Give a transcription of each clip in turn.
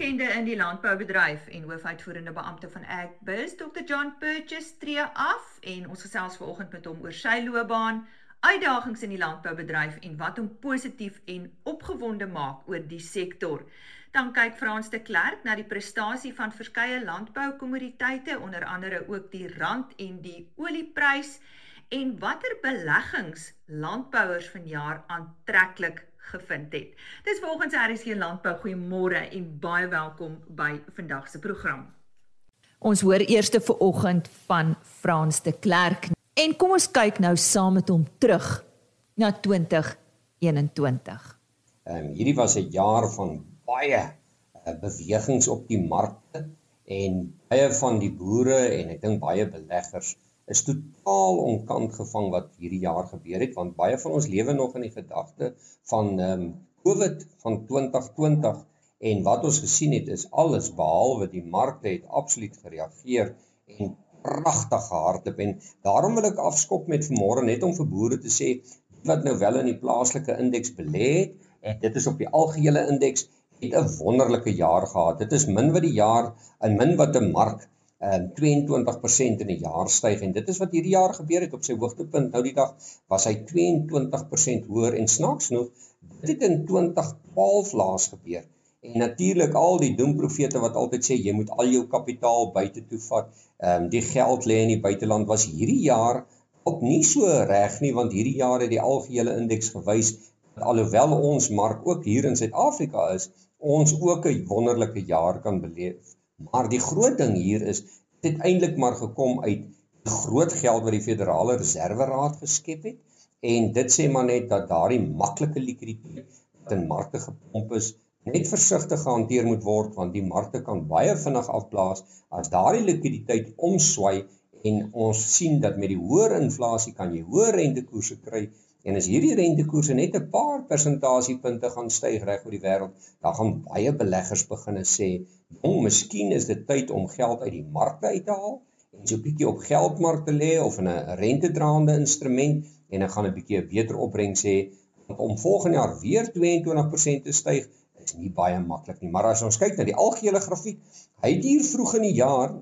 bekende in die landboubedryf en hoofuitvoerende beampte van Agbus, Dr. John Purchase tree af en ons gesels vanoggend met hom oor sy loopbaan, uitdagings in die landboubedryf en wat hom positief en opgewonde maak oor die sektor. Dan kyk Frans de Klerk na die prestasie van verskeie landboukommoditeite, onder andere ook die rand en die olieprys en watter beleggings landbouers vanjaar aantreklik gevind het. Dis volgens RSG Landbou goeiemôre en baie welkom by vandag se program. Ons hoor eerste vir oggend van Frans de Klerk en kom ons kyk nou saam met hom terug na 2021. Ehm um, hierdie was 'n jaar van baie uh, bewegings op die markte en baie van die boere en ek dink baie beleggers is totaal onkant gevang wat hierdie jaar gebeur het want baie van ons lewe nog in die gedagte van ehm um, COVID van 2020 en wat ons gesien het is alles behalwe die markte het absoluut gereageer en pragtig gehardloop en daarom wil ek afskop met vanmôre net om vir boere te sê wat nou wel in die plaaslike indeks belê het en dit is op die algehele indeks het 'n wonderlike jaar gehad. Dit is min wat die jaar en min wat 'n mark um, 22% in 'n jaar styg en dit is wat hierdie jaar gebeur het op sy hoogtepunt. Nou die dag was hy 22% hoër en snaaks genoeg dit het in 2012 laas gebeur. En natuurlik al die doemprofete wat altyd sê jy moet al jou kapitaal buite toe vat, ehm um, die geld lê in die buiteland was hierdie jaar ook nie so reg nie want hierdie jaar het die algehele indeks gewys dat alhoewel ons mark ook hier in Suid-Afrika is, ons ook 'n wonderlike jaar kan beleef Maar die groot ding hier is dit eintlik maar gekom uit groot geld wat die Federale Reserve Raad geskep het. En dit sê maar net dat daardie maklike likwiditeit wat in markte gepomp is net versigtig gehanteer moet word want die markte kan baie vinnig afblaas. As daardie likwiditeit omswy en ons sien dat met die hoër inflasie kan jy hoër rentekoerse kry En as hierdie rentekoerse net 'n paar persentasiepunte gaan styg reg oor die wêreld, dan gaan baie beleggers begine sê, "Jong, miskien is dit tyd om geld uit die markte uit te haal en so 'n bietjie op geldmarkte lê of in 'n rentedraande instrument en dan gaan 'n bietjie 'n beter opbrengs hê om volgende jaar weer 22% te styg." is nie baie maklik nie, maar as ons kyk na die algehele grafiek, hy het hier vroeg in die jaar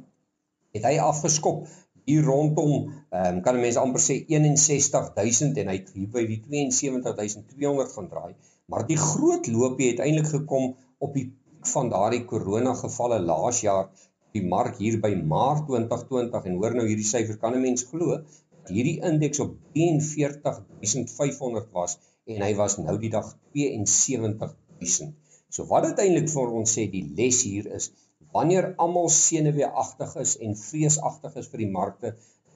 het hy afgeskop hier rondom ehm um, kan 'n mens amper sê 61000 en hy het by die 72200 gaan draai. Maar die groot loopie het eintlik gekom op die piek van daardie korona gevalle laas jaar die mark hier by Maart 2020 en hoor nou hierdie syfer kan 'n mens glo dat hierdie indeks op 43500 was en hy was nou die dag 72000. So wat dit eintlik vir ons sê die les hier is wanneer almal senuweeagtig is en vreesagtig is vir die markte,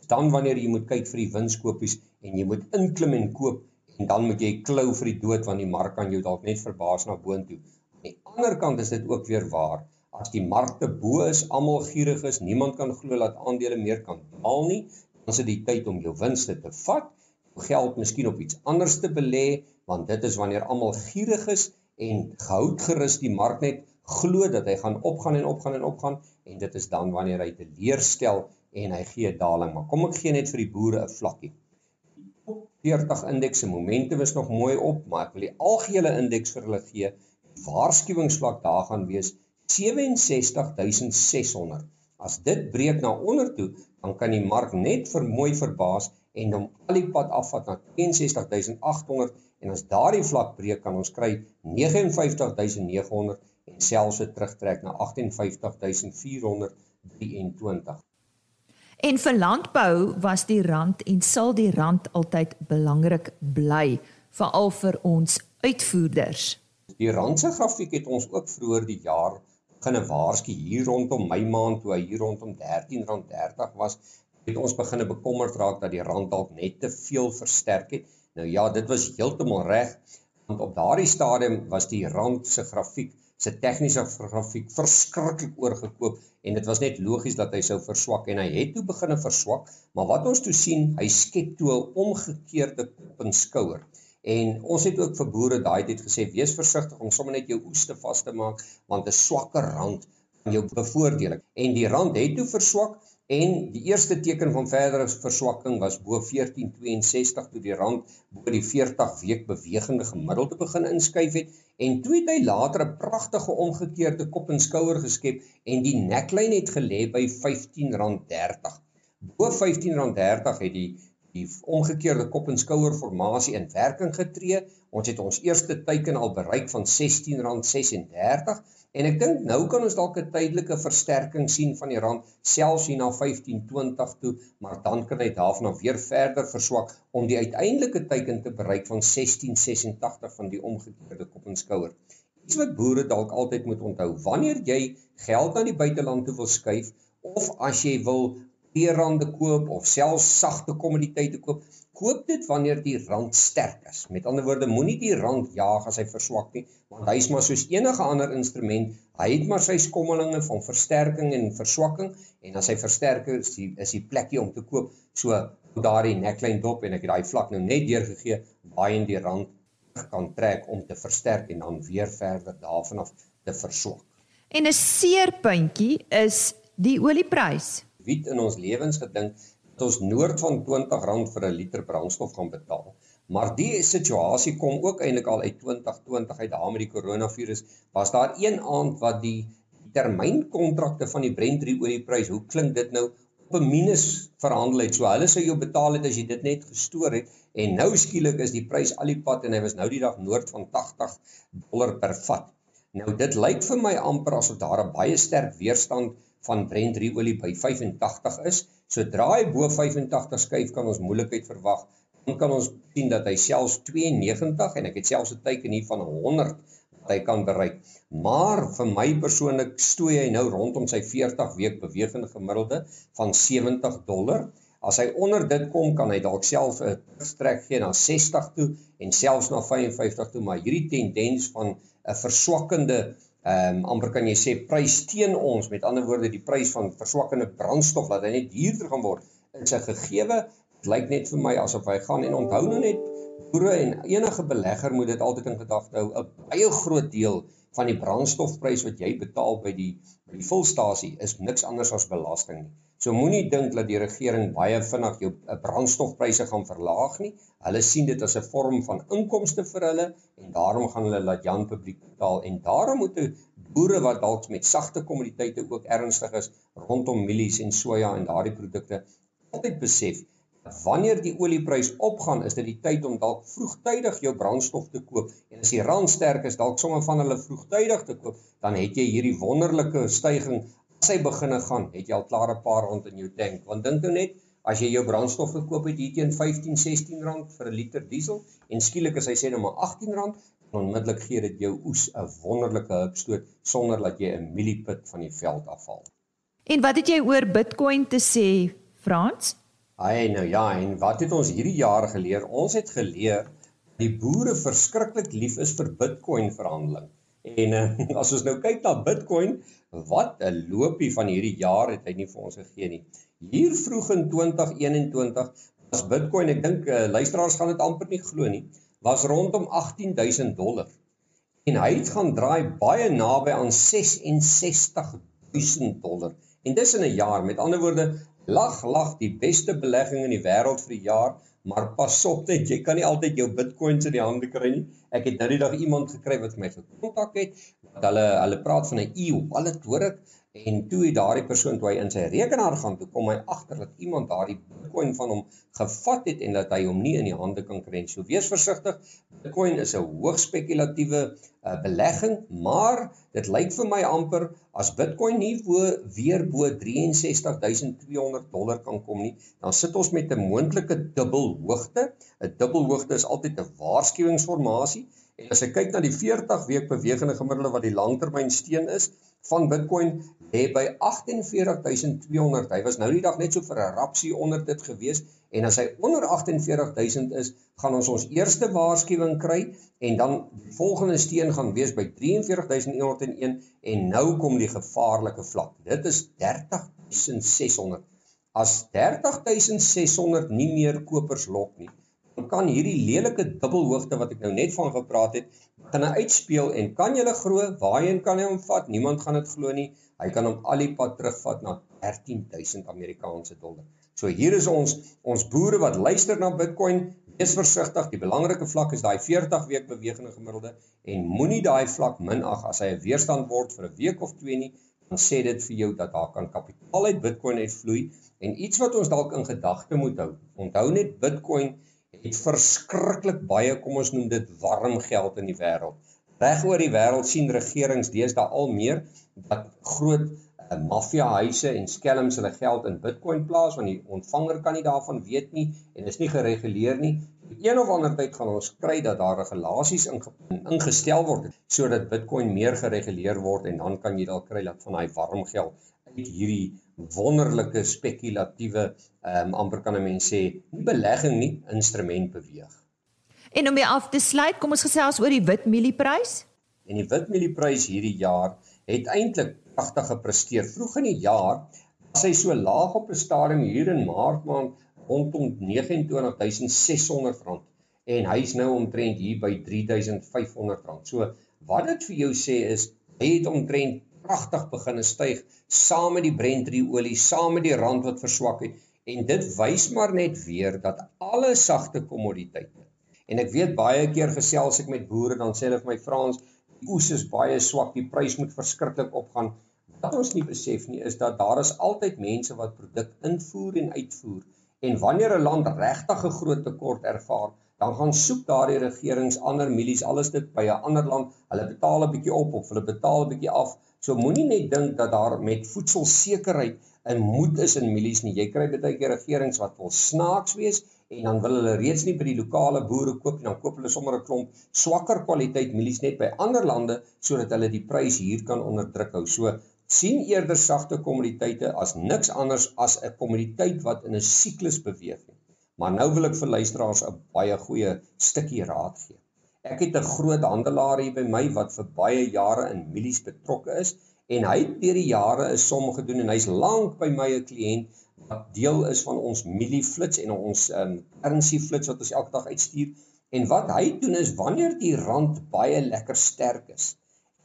dan wanneer jy moet kyk vir die winskoopies en jy moet inklim en koop en dan moet jy klou vir die dood want die mark kan jou dalk net verbaas na boontoe. Aan die ander kant is dit ook weer waar. As die markte bo is, almal gierig is, niemand kan glo dat aandele meer kan daal nie, dan is dit die tyd om jou winste te vat, jou geld miskien op iets anders te belê, want dit is wanneer almal gierig is en gehoud gerus die mark net glo dat hy gaan opgaan en opgaan en opgaan en dit is dan wanneer hy teleurstel en hy gee daling. Maar kom ek gee net vir die boere 'n vlakkie. Die 40 indeks se momentum is nog mooi op, maar ek wil die algehele indeks vir hulle gee. Waarskuwingsvlak daar gaan wees 67600. As dit breek na onder toe, dan kan die mark net vir mooi verbaas en hom al die pad afvat na 62800 en as daardie vlak breek kan ons kry 59900 en selfs het terugtrek na 58423. En vir landbou was die rand en sal die rand altyd belangrik bly, veral vir ons uitvoerders. Die rand se grafiek het ons ook vroeër die jaar begine waarsku hier rondom Mei maand toe hy hier rondom R13.30 was, het ons begine bekommerd raak dat die rand dalk net te veel versterk het. Nou ja, dit was heeltemal reg want op daardie stadium was die rand se grafiek se tegniese grafiek verskriklik oorgekoop en dit was net logies dat hy sou verswak en hy het toe begine verswak, maar wat ons toe sien, hy skep toe 'n omgekeerde kop en skouer. En ons het ook vir boere daai tyd gesê wees versigtig om sommer net jou oeste vas te maak want 'n swakker rand kan jou bevoordeel. En die rand het toe verswak En die eerste teken van verdere verswakking was bo 1462 toe die rand bo die 40 week bewegende gemiddelde begin inskuif het en toe het hy later 'n pragtige omgekeerde kop en skouer geskep en die neckline het gelê by R15.30. Bo R15.30 het die die omgekeerde kop en skouer formasie in werking getree. Ons het ons eerste teiken al bereik van R16.36 en ek dink nou kan ons dalk 'n tydelike versterking sien van die rand selfs hier na 15.20 toe, maar dan kan hy daarvan weer verder verswak om die uiteindelike teiken te bereik van 16.86 van die omgekeerde kop en skouer. Iets wat boere dalk altyd moet onthou, wanneer jy geld aan die buiteland toe wil skuif of as jy wil peerrande koop of selfs sagte kommoditeite koop, koop dit wanneer die rand sterk is. Met ander woorde, moenie die rand jaag as hy verswak nie, want hy's maar soos enige ander instrument, hy het maar sy skommelinge van versterking en verswakking en as hy versterk is, die, is die plekkie om te koop. So daardie neckline dop en ek het daai vlak nou net deurgegee waar in die rand kan trek om te versterk en dan weer verder daarvan af te verswak. En 'n seerpuntjie is die olieprys wiet in ons lewens gedink dat ons noord van R20 vir 'n liter brandstof gaan betaal. Maar die situasie kom ook eintlik al uit 2020 uit daar met die koronavirus. Was daar een aand wat die termynkontrakte van die Brent olieprys, hoe klink dit nou op 'n minus verhandel het. So hulle sou jou betaal het as jy dit net gestoor het en nou skielik is die prys al die pad en hy was nou die dag noord van 80 dollar per vat. Nou dit lyk vir my amper asof daar 'n baie sterk weerstand van Brent olie by 85 is. Sodra hy bo 85 skuif kan ons moeilikheid verwag. Dan kan ons sien dat hy selfs 92 en ek het selfs 'n teken hier van 100 wat hy kan bereik. Maar vir my persoonlik stoei hy nou rondom sy 40 week bewegende gemiddelde van 70 dollar. As hy onder dit kom, kan hy dalk self 'n strek gee na 60 toe en selfs na 55 toe, maar hierdie tendens van 'n verswakkende ehm um, amper kan jy sê prys teen ons. Met ander woorde die prys van verswakkende brandstof laat hy net duurder gaan word is 'n gegewe. Dit lyk net vir my asof hy gaan en onthou nou net boere en enige belegger moet dit altyd in gedagte hou. 'n baie groot deel van die brandstofprys wat jy betaal by die by die volstasie is niks anders as belasting nie So moenie dink dat die regering baie vinnig jou eh, brandstofpryse gaan verlaag nie. Hulle sien dit as 'n vorm van inkomste vir hulle en daarom gaan hulle laat Jan publiek betaal en daarom moet boere wat dalk met sagte kommoditeite ook ernstig is rondom mielies en soja en daardie produkte altyd besef wanneer die olieprys opgaan is dit die tyd om dalk vroegtydig jou brandstof te koop en as die rand sterk is dalk sommer van hulle vroegtydig te koop dan het jy hierdie wonderlike stygings sy beginne gaan, het jy al klaar 'n paar rond in jou tank. Want dink nou net, as jy jou brandstof gekoop het hier teen 15, 16 rand vir 'n liter diesel en skielik as hy sê nou maar 18 rand, onmiddellik gee dit jou oes 'n wonderlike hupstoot sonder dat jy 'n mieliepit van die veld afval. En wat het jy oor Bitcoin te sê, Frans? Ai nou ja, en wat het ons hierdie jaar geleer? Ons het geleer die boere verskriklik lief is vir Bitcoin verhandeling. En uh, as ons nou kyk na Bitcoin, wat 'n loopie van hierdie jaar het hy nie vir ons gegee nie. Hier vroeg in 2021 was Bitcoin, ek dink uh, luisteraars gaan dit amper nie glo nie, was rondom 18000 dollar. En hy het gaan draai baie naby aan 66000 dollar. En dis in 'n jaar, met ander woorde, lag lag die beste belegging in die wêreld vir die jaar maar pas op net jy kan nie altyd jou bitcoins in die hande kry nie. Ek het nou die dag iemand gekry wat my gekontak het. Hulle hulle praat van 'n e-wallet hoor ek en toe daardie persoon toe hy in sy rekenaar gaan toe kom hy agter dat iemand daardie bitcoin van hom gevat het en dat hy hom nie in die hande kan kry nie. So wees versigtig. Bitcoin is 'n hoogs spekulatiewe uh, belegging, maar dit lyk vir my amper as bitcoin nie wo weer bo 63200 dollar kan kom nie, dan sit ons met 'n moontlike dubbelhoogte. 'n Dubbelhoogte is altyd 'n waarskuwingsformasie en as ek kyk na die 40 week bewegende gemiddelde wat die langtermyn steun is, van Bitcoin lê by 48200. Hy was nou die dag net so vir 'n rapsie onder dit gewees en as hy onder 48000 is, gaan ons ons eerste waarskuwing kry en dan die volgende steen gaan wees by 43101 en nou kom die gevaarlike vlak. Dit is 30600. As 30600 nie meer kopers lok nie, dan kan hierdie lelike dubbelhoogte wat ek nou net van gepraat het gaan hy uitspeel en kan julle glo waarheen kan hy hom vat? Niemand gaan dit glo nie. Hy kan hom al die pad terugvat na 13000 Amerikaanse dollar. So hier is ons ons boere wat luister na Bitcoin, wees versigtig. Die belangrike vlak is daai 40 week bewegende gemiddelde en moenie daai vlak minag as hy 'n weerstand word vir 'n week of twee nie, dan sê dit vir jou dat daar kan kapitaal uit Bitcoin uitvloei en iets wat ons dalk in gedagte moet hou. Onthou net Bitcoin het verskriklik baie, kom ons noem dit warm geld in die wêreld. Reg oor die wêreld sien regerings deesdae al meer dat groot uh, maffiahuise en skelms hulle geld in Bitcoin plaas want die ontvanger kan nie daarvan weet nie en is nie gereguleer nie. Een of ander tyd gaan ons kry dat daar regulasies ingestel word sodat Bitcoin meer gereguleer word en dan kan jy dalk kry dat van daai warm geld uit hierdie wonderlike spekulatiewe ehm um, amper kan 'n mens sê nie belegging nie instrument beweeg. En om weer af te sluit, kom ons gesels oor die wit mielieprys. En die wit mielieprys hierdie jaar het eintlik pragtig gepresteer. Vroeg in die jaar was hy so laag op 'n stadium hier in Maart maand rondom 29600 rand en hy's nou omtrent hier by 3500 rand. So wat dit vir jou sê is hy het omtrent pragtig begin styg saam met die Brent olie, saam met die rand wat verswak het en dit wys maar net weer dat alle sagte kommoditeite en ek weet baie keer gesels ek met boere dan sê hulle vir my Frans die oes is baie swak, die prys moet verskriklik opgaan. Wat ons nie besef nie is dat daar is altyd mense wat produk invoer en uitvoer en wanneer 'n land regtig 'n groot tekort ervaar, dan gaan soek daardie regerings ander milies alles dit by 'n ander land. Hulle betaal 'n bietjie op of hulle betaal 'n bietjie af So moenie net dink dat daar met voedselsekerheid 'n moed is in mielies nie. Jy kry baie keer regerings wat wil snaaks wees en dan wil hulle reeds nie by die lokale boere koop nie, dan koop hulle sommer 'n klomp swakker kwaliteit mielies net by ander lande sodat hulle die prys hier kan onderdruk hou. So sien eerder sagte kommoditeite as niks anders as 'n kommoditeit wat in 'n siklus beweeg nie. Maar nou wil ek vir luisteraars 'n baie goeie stukkie raad gee. Ek het 'n groot handelaar hier by my wat vir baie jare in mielies betrokke is en hy het deur die jare 'n som gedoen en hy's lank by my 'n kliënt wat deel is van ons mielie flits en ons um, currency flits wat ons elke dag uitstuur. En wat hy doen is wanneer die rand baie lekker sterk is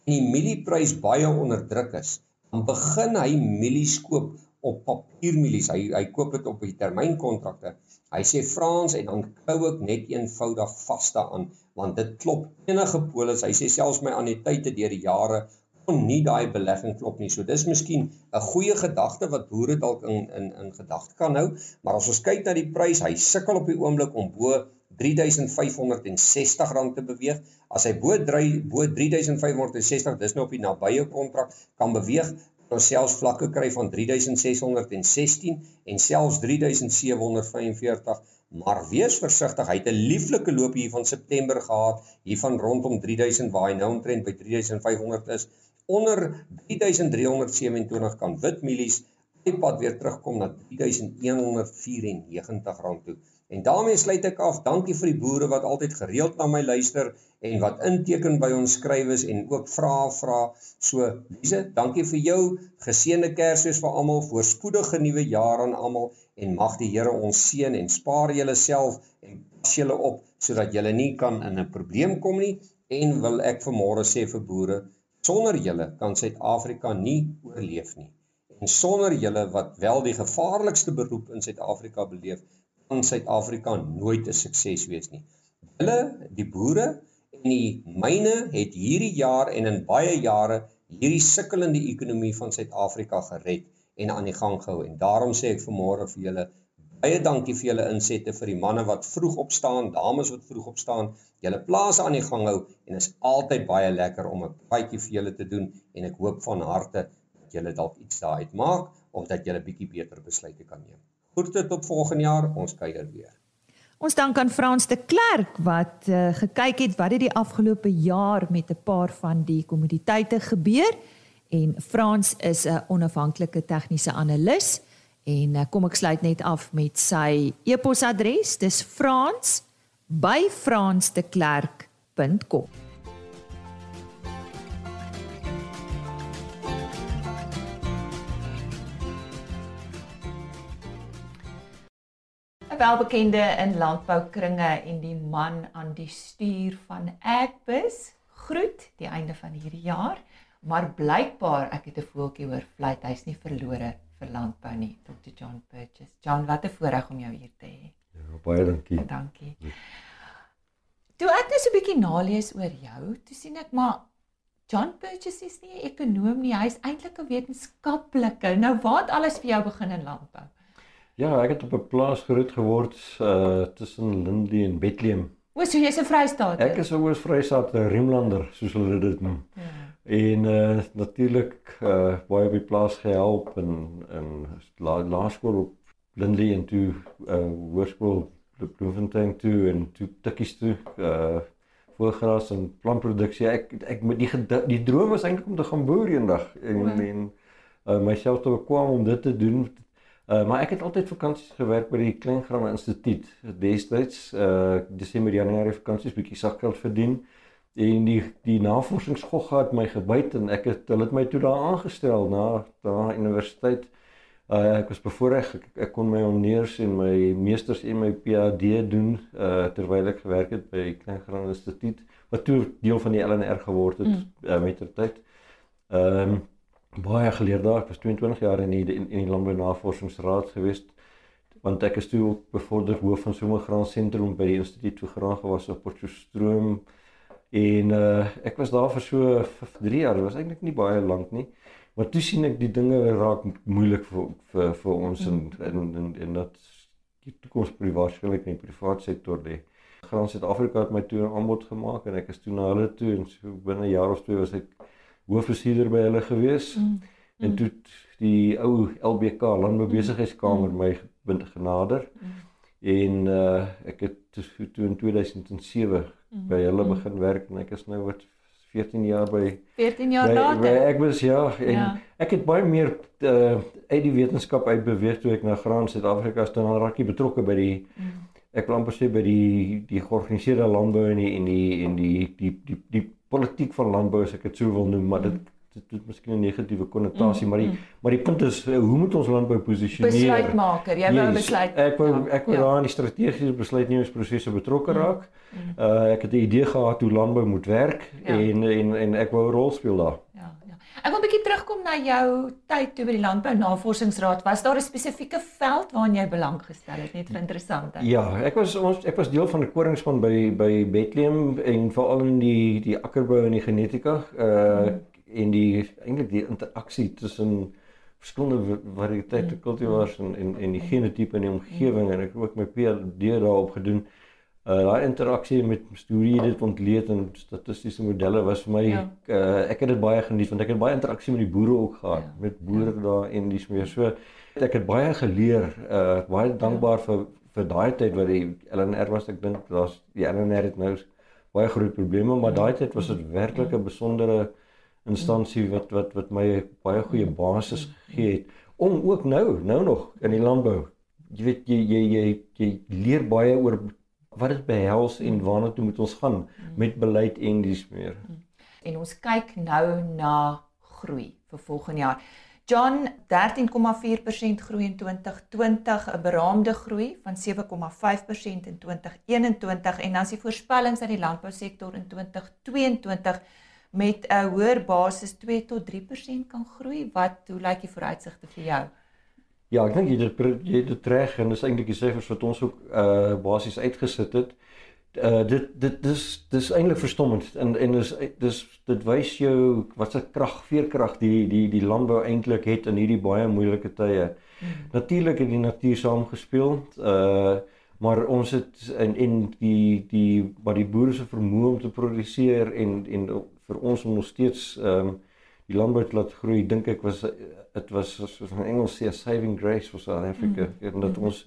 en die mielieprys baie onder druk is, dan begin hy mielies koop op papiermielies. Hy hy koop dit op die termynkontrakte. Hy sê Frans en dan klou ek net eenvoudig vas daaraan want dit klop enige polis. Hy sê selfs my anniteite deur die jare kon nie daai belegging klop nie. So dis miskien 'n goeie gedagte wat boere dalk in in in gedagte kan hou, maar as ons kyk na die prys, hy sukkel op die oomblik om bo R3560 te beweeg. As hy bo 3 bo R3560, dis nou op die nabye kontrak kan beweeg, ons selfs vlakke kry van 3616 en selfs 3745 maar wees versigtig hy het 'n lieflike loop hier van September gehad hier van rondom 3000 waar hy nou omtrent by 3500 is onder 3327 kan wit mielies die pad weer terugkom na 3194 rand toe En daarmee sluit ek af. Dankie vir die boere wat altyd gereeld na my luister en wat inteken by ons skrywes en ook vra vra. So, Lise, dankie vir jou. Geseënde Kersfees vir almal, voorspoedige nuwe jaar aan almal en mag die Here ons seën en spaar julle self en pas julle op sodat julle nie kan in 'n probleem kom nie en wil ek vanmôre sê vir boere, sonder julle kan Suid-Afrika nie oorleef nie. En sonder julle wat wel die gevaarlikste beroep in Suid-Afrika beleef, in Suid-Afrika nooit 'n sukses wees nie. Hulle, die boere en die myne het hierdie jaar en in baie jare hierdie sukkelende ekonomie van Suid-Afrika gered en aan die gang gehou en daarom sê ek vanmôre vir julle baie dankie vir julle insette vir die manne wat vroeg opstaan, dames wat vroeg opstaan, julle plase aan die gang hou en is altyd baie lekker om 'n praatjie vir julle te doen en ek hoop van harte julle dalk iets daaruit maak of dat julle bietjie beter besluite kan neem. Groete tot volgende jaar, ons kuier weer. Ons dank aan Frans de Klerk wat uh, gekyk het wat het die afgelope jaar met 'n paar van die kommoditeite gebeur. En Frans is 'n onafhanklike tegniese analis. En uh, kom ek sluit net af met sy e-posadres. Dis frans@fransdeklerk.com 'n welbekende in landboukringe en die man aan die stuur van Agbus. groet die einde van hierdie jaar, maar blykbaar ek het 'n voeltjie hoor fluit hy's nie verlore vir landbou nie, Dr. John Purchase. John, wat 'n voorreg om jou hier te hê. Ja, baie dankie. Dankie. Toe ek net so 'n bietjie nalees oor jou, toe sien ek maar John Purchase is nie 'n ekonom nie, hy's eintlik 'n wetenskaplike. Nou waar het alles vir jou begin in landbou? Ja, ek het op 'n plaas groot geword uh tussen Lindley en Bethlehem. O, so jy's 'n Vrystaat. Ek is 'n Oos-Vrystaat Riemlander, soos hulle dit noem. Ja. En uh natuurlik uh baie op die plaas gehelp en in laerskool op Lindley en toe uh hoërskool op Bloemfontein toe en toe tikkies toe uh voorgras en plantproduksie. Ek ek met die die droom was eintlik om te gaan boer eendag en ja. en uh, myself te bekwam om dit te doen. Uh, maar ek het altyd vakansies gewerk by die Kleingraan Instituut. Destyds uh Desember Januarie vakansies bietjie sakgeld verdien. En die die navorsingsgogga het my gebyt en ek het hulle het my toe daar aangestel na daar universiteit. Uh, ek was bevoorreg ek, ek kon my honeurs en my meesters en my PhD doen uh, terwyl ek gewerk het by Kleingraan Instituut wat toe deel van die LNR geword het mm. uh, met ter tyd. Ehm um, baie geleer daar. Ek was 22 jaar in die in, in die Landbou Navorsingsraad gewees want ek is toe ook bevorder hoof van Somergraan Sentrum by die instituut vir graan gewas op Potchefstroom en uh, ek was daar vir so 3 jaar. Dit was eintlik nie baie lank nie. Maar toe sien ek die dinge raak moeilik vir vir vir ons in in en en dat die toekoms waarskynlik in die private sektor lê. Graan Suid-Afrika het my toe 'n aanbod gemaak en ek is toe na hulle toe en so binne 'n jaar of twee was ek hoofbestuurder by hulle gewees. Mm. En toe die ou LBK Landboubesigheidskamer mm. my bind genader. Mm. En uh ek het toe in 2007 mm. by hulle mm. begin werk en ek is nou wat 14 jaar by 14 jaar by, later. By, ek was ja en ja. ek het baie meer uh, uit die wetenskap uit beweeg toe ek na Graan Suid-Afrika as dan raak ek betrokke by die mm. ek wil amper sê by die die georganiseerde landbou en die en die en die die die, die, die politiek van landbou as ek dit sou wil noem, maar dit mm dit het miskien 'n negatiewe konnotasie, mm, maar die mm. maar die punt is eh, hoe moet ons landbou posisioneer? Besluitmaker, jy wou besluit. Ek wou ja, ek wou ja. daar in die strategiese besluitnemingsprosesse betrokke mm, raak. Mm. Uh ek het 'n idee gehad hoe landbou moet werk ja. en en en ek wou 'n rol speel daar. Ek wil 'n bietjie terugkom na jou tyd toe by die Landbou Navorsingsraad. Was daar 'n spesifieke veld waaraan jy belang gestel het net vir interessantheid? Ja, ek was ons ek was deel van 'n koringspan by by Bethlehem en veral in die die akkerbou en die genetika. Uh mm en die eintlik die interaksie tussen verskillende variëteite mm. kultivars en en en die genotipe in die omgewing en ek het ook my PhD daarop gedoen. Uh daai interaksie met jy dit ontleed en statistiese modelle was vir my ja. uh, ek het dit baie geniet want ek het baie interaksie met die boere ook gehad ja. met boere ja. daar en dis meer so ek het baie geleer uh baie dankbaar ja. vir vir daai tyd wat die LNR was ek dink daar's die LNR het nou baie groot probleme maar ja. daai tyd was dit werklik 'n besondere uh instansie wat wat wat my baie goeie basis gegee het om ook nou nou nog in die landbou jy weet jy jy jy, jy leer baie oor wat dit behels en waarna toe moet ons gaan met beleid en dis meer en ons kyk nou na groei vir volgende jaar John 13,4% groei in 2020 'n beraamde groei van 7,5% in 2021 en dan is die voorspellings dat die landbousektor in 2022 met 'n hoër basis 2 tot 3% kan groei. Wat hoe lyk die vooruitsigte vir jou? Ja, ek dink jy dit jy dit reg en dis eintlik die syfers wat ons ook uh basies uitgesit het. Uh dit dit dis dis eintlik verstommend en en dis dis dit wys jou wat se krag, veerkrag die die die landbou eintlik het in hierdie baie moeilike tye. Hmm. Natuurlik het die natuur saamgespeel. Uh maar ons het in en die die wat die boere se vermoë om te produseer en en vir ons om nog steeds ehm um, die landbou te laat groei, dink ek was dit was soos in Engels sê saving grace for South Africa mm. en dat ons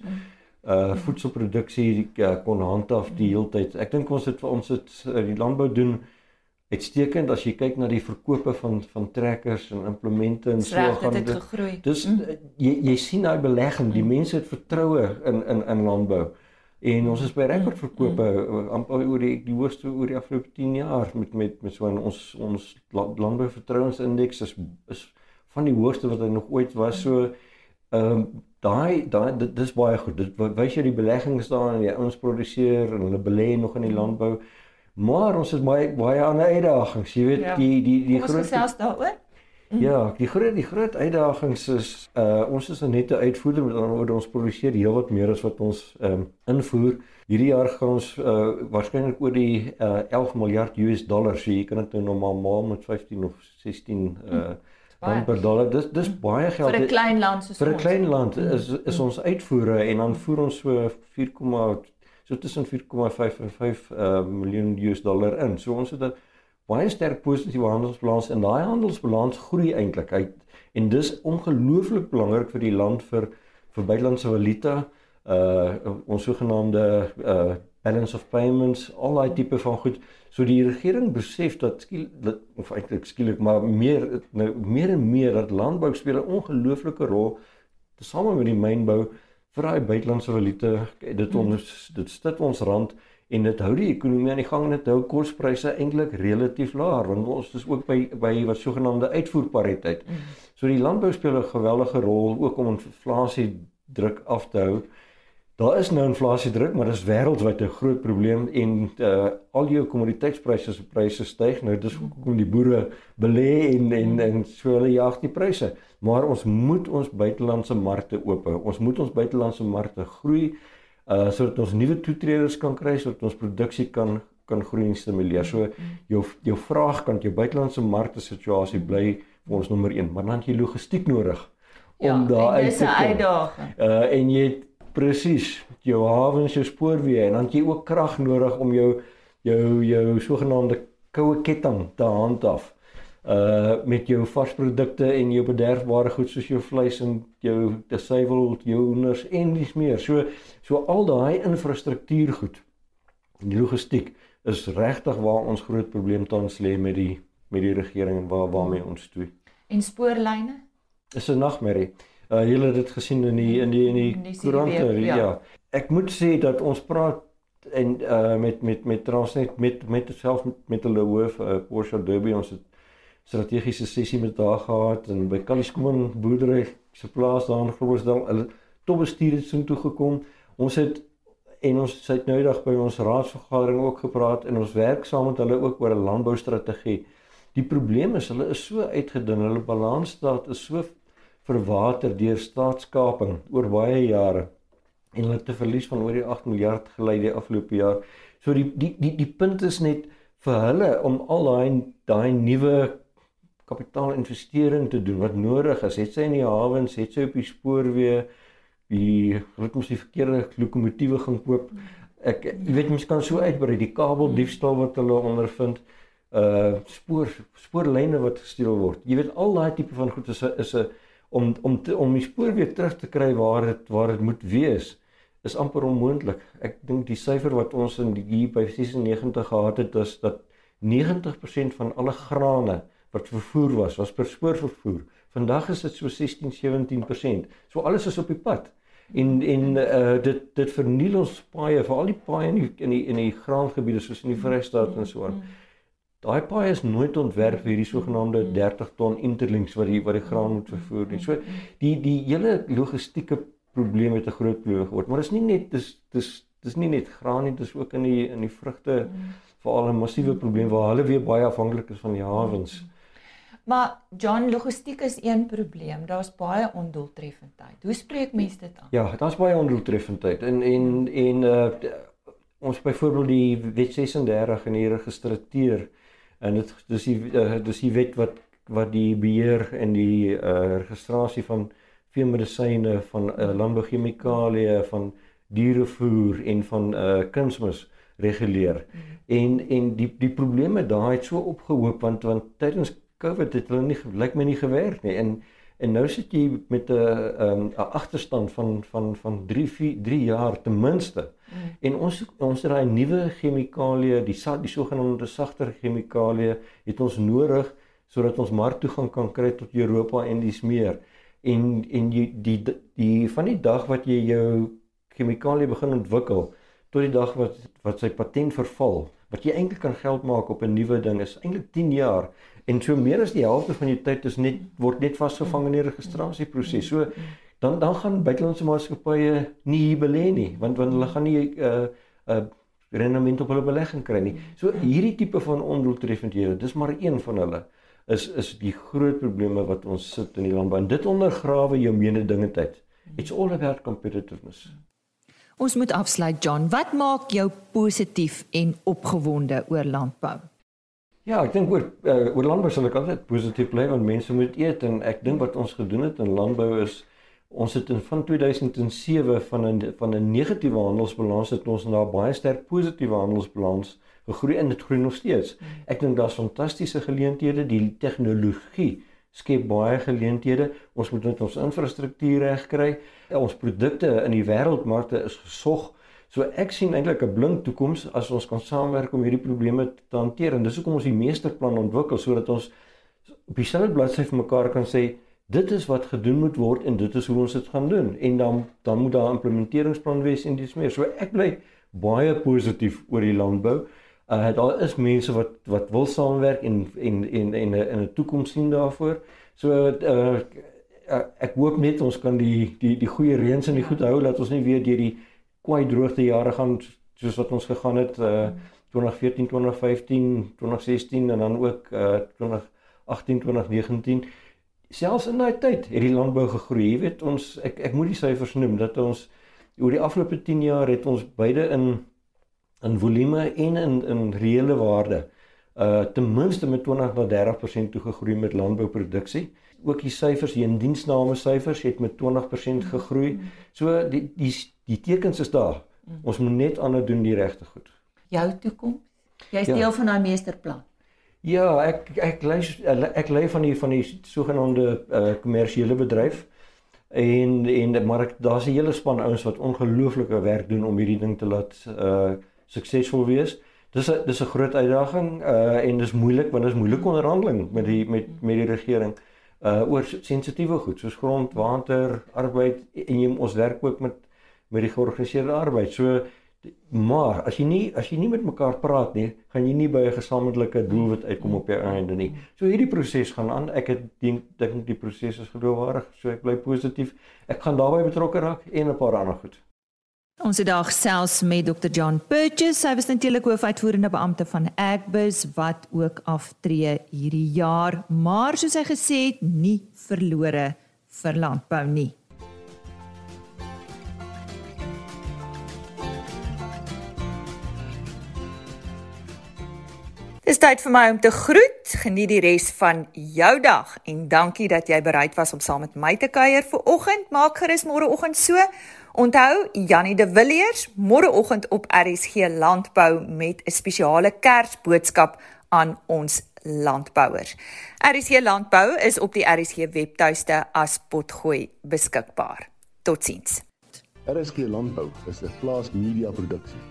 uh voedselproduksie uh, kon handhaaf die hele tyd. Ek dink ons het vir ons het uh, die landbou doen uitstekend as jy kyk na die verkope van van trekkers en implemente en so gaan dit gegroei. Dis mm. jy jy sien daai belegging, die mm. mense het vertroue in in in landbou. En ons is by rekordverkope mm. amper oor die die hoogste oor die afgelope 10 jaar met met met so 'n ons ons landbouvertrouensindeks is is van die hoogste wat hy nog ooit was. So ehm um, daai daai dit dis baie goed. Dit wys jy die beleggings daar en die ouens produseer en hulle belê nog in die landbou. Maar ons het baie baie ander uitdagings, jy weet, ja. die die die Kom groot gesels daaroor. Ja, die groot die groot uitdagings is uh ons is 'n nette uitvoerder met ander woorde ons produseer heelwat meer as wat ons ehm um, invoer. Hierdie jaar gaan ons uh waarskynlik oor die uh 11 miljard US dollars, so jy kan dit nou normaal met 15 of 16 uh rand per dollar. Dis dis baie geld vir 'n klein land soos vir 'n klein land is is ons uitvoere en dan voer ons so 4, so tussen 4,5 en 5 uh miljoen US dollar in. So ons het 'n baie sterk positiewe handelsbalans en daai handelsbalans groei eintlik. Hy en dis ongelooflik belangrik vir die land vir vir buitelandse valuta, uh ons sogenaamde uh balance of payments, al daai tipe van goed. So die regering besef dat skiel of eintlik skielik maar meer nou meer en meer dat landbou speel 'n ongelooflike rol tesame met die mynbou vir daai buitelandse valute. Dit ons dit stit ons rand en dit hou die ekonomie aan die gang en dit hou kospryse eintlik relatief laag want ons is ook by by wat sogenaamde uitvoerpariteit. Hmm. So die landbou speel 'n geweldige rol ook om inflasie druk af te hou. Daar is nou inflasie druk, maar dit is wêreldwyd 'n groot probleem en uh al jou kommoditeitspryse se pryse styg. Nou dis hoekom die boere belê en en en so hulle jag die pryse. Maar ons moet ons buitelandse markte oop hou. Ons moet ons buitelandse markte groei uh sodat ons nuwe toetreders kan kry sodat ons produksie kan kan groei en stimuleer. So jou jou vraagkant, jou buitelandse markte situasie bly vir ons nommer 1, maar dan het jy logistiek nodig om ja, daar uit te kom. Ja, dis 'n uitdaging. Uh en jy het Presies, jou hawens, jou spoorweë en dan het jy ook krag nodig om jou jou jou sogenaamde koue ketting te handhaaf. Uh met jou varsprodukte en jou bederfbare goed soos jou vleis en jou suiwel, jou hoenders en dis meer. So so al daai infrastruktuur goed. Die logistiek is regtig waar ons groot probleem tans lê met die met die regering en waar waarmee ons toe. En spoorlyne? Is 'n nagmerrie. Uh julle het dit gesien in die in die in die koerante ja. ja. Ek moet sê dat ons praat en uh met met met Transnet met met self met, met hulle hoof uh, Porsche Derby ons het strategiese sessie met daar gehad en by Kaliskoen boerdery se plaas daar in Groblersdal hulle top bestuur het so toe gekom. Ons het en ons het nou eendag by ons raadsvergadering ook gepraat en ons werk saam met hulle ook oor 'n landboustrategie. Die probleem is hulle is so uitgedun, hulle balansstaat is so verwater deur staatskaping oor baie jare en hulle het 'n verlies van oor die 8 miljard gelei die afgelope jaar. So die die die die punt is net vir hulle om al daai daai nuwe kapitaalinvestering te doen wat nodig is. Het sy in die hawens, het sy op die spoorweë die het mos die verkeerde lokomotiewe gaan koop. Ek jy weet mens kan so uitbrei die kabeldiefstal wat hulle ondervind uh spoor spoorlyne wat gesteel word. Jy weet al daai tipe van goed is 'n is 'n om om te, om die spoor weer terug te kry waar dit waar dit moet wees is amper onmoontlik. Ek dink die syfer wat ons in die hier by 96 gehad het is dat 90% van alle grane wat vervoer was was per spoor vervoer. Vandag is dit so 16-17%. So alles is op die pad. En en uh dit dit verniel ons paaie, veral die paaie in die in die in die graangebiede soos in die Vrystaat en so aan. Mm -hmm. Daai paai is nooit ontwerp vir hierdie sogenaamde 30 ton interlinks wat die wat die graan moet vervoer nie. So die die hele logistieke probleem het 'n groot probleem geword. Maar dis nie net dis dis dis nie net graan nie, dis ook in die in die vrugte veral 'n massiewe probleem waar hulle weer baie afhanklik is van die hawens. Maar John, logistiek is een probleem. Daar's baie ondoeltreffendheid. Hoe spreek mense dit aan? Ja, daar's baie ondoeltreffendheid. En en en uh ons byvoorbeeld die wet 36 in hier geregistreer en dit dis die uh, dis die wet wat wat die beheer en die uh, registrasie van veemedisyne van uh, landbouchemikalieë van dierevoer en van uh, kunsmis reguleer. Mm -hmm. En en die die probleme daai het so opgehoop want want tydens Covid het hulle nie lyk my nie gewerk nie en en nou sit jy met 'n 'n 'n agterstand van van van 3 4 3 jaar ten minste. Mm. En ons ons het daai nuwe chemikalieë, die die sogenaamde sagter chemikalieë, het ons nodig sodat ons mark toegang kan kry tot Europa en dis meer. En en jy die, die die van die dag wat jy jou chemikalie begin ontwikkel tot die dag wat wat sy patent verval, wat jy eintlik kan geld maak op 'n nuwe ding is eintlik 10 jaar en so meer as die helfte van jou tyd is net word net vasgevang in die registrasieproses. So dan dan gaan buitelandse maatskappye nie hier belê nie want want hulle gaan nie 'n uh, 'n uh, rendement op hulle belegging kry nie. So hierdie tipe van ondoeltreffendhede, dis maar een van hulle is is die groot probleme wat ons sit in die landbou en dit ondergrawe jou mededingendheid. It's all about competitiveness. Ons moet afsluit John. Wat maak jou positief en opgewonde oor landbou? Ja, ek dink oor uh, oor landbou sal ek altyd positief bly want mense moet eet en ek dink wat ons gedoen het in landbou is ons het in van 2007 van 'n van 'n negatiewe handelsbalans het ons na 'n baie sterk positiewe handelsbalans gegroei en dit groei nog steeds. Ek dink daar's fantastiese geleenthede, die tegnologie skep baie geleenthede. Ons moet net ons infrastruktuur regkry. Ons produkte in die wêreldmarkte is gesog. So ek sien eintlik 'n blink toekoms as ons kan saamwerk om hierdie probleme te hanteer en dis hoekom ons die meesterplan ontwikkel sodat ons op dieselfde bladsy vir mekaar kan sê dit is wat gedoen moet word en dit is hoe ons dit gaan doen en dan dan moet daar 'n implementeringsplan wees en dis meer. So ek bly baie positief oor die landbou. Uh daar is mense wat wat wil saamwerk en en en en in 'n toekoms sien daarvoor. So uh ek hoop net ons kan die die die goeie reëns in die goed hou dat ons nie weer deur die kwai droogte jare gaan soos wat ons gegaan het uh 2014, 2015, 2016 en dan ook uh 2018, 2019 selfs in daai tyd het die landbou gegroei. Jy weet ons ek ek moet die syfers noem dat ons oor die afgelope 10 jaar het ons beide in in volume en in in reële waarde uh ten minste met 20 tot 30% toe gegroei met landbouproduksie. Ook die syfers, die indiensname syfers het met 20% gegroei. So die die die tekens is daar. Ons moet net aanhou doen die regte goed. Jou toekoms. Jy's ja. deel van daai meesterplan. Ja, ek ek lei ek lei van die van die sogenaamde uh, kommersiële bedryf en en maar ek daar's 'n hele span ouens wat ongelooflike werk doen om hierdie ding te laat uh suksesvol wees. Dis 'n dis 'n groot uitdaging uh en dis moeilik want dit is moeilike onderhandeling met die met met die regering uh oor sensitiewe goed soos grond, water, arbeid en jy ons werk ook met met die georganiseerde arbeid. So Maar as jy nie as jy nie met mekaar praat nie, gaan jy nie by 'n gesamentlike doelwit uitkom op die einde nie. So hierdie proses gaan aan. Ek het dink dink die proses is geloofwaardig, so ek bly positief. Ek gaan daarbey betrokke raak en 'n paar ander goed. Ons het dag selfs met Dr. John Purchase, hy was natuurlik hoofuitvoerende beampte van Agbus wat ook aftree hierdie jaar, maar soos hy gesê het, nie verlore vir landbou nie. Dis tyd vir my om te groet. Geniet die res van jou dag en dankie dat jy bereid was om saam met my te kuier vir oggend. Maak gerus môreoggend so. Onthou Jannie de Villiers môreoggend op RSG Landbou met 'n spesiale Kersboodskap aan ons landbouers. RSG Landbou is op die RSG webtuiste as potgooi beskikbaar. Totsiens. RSG Landbou is 'n plaas media produksie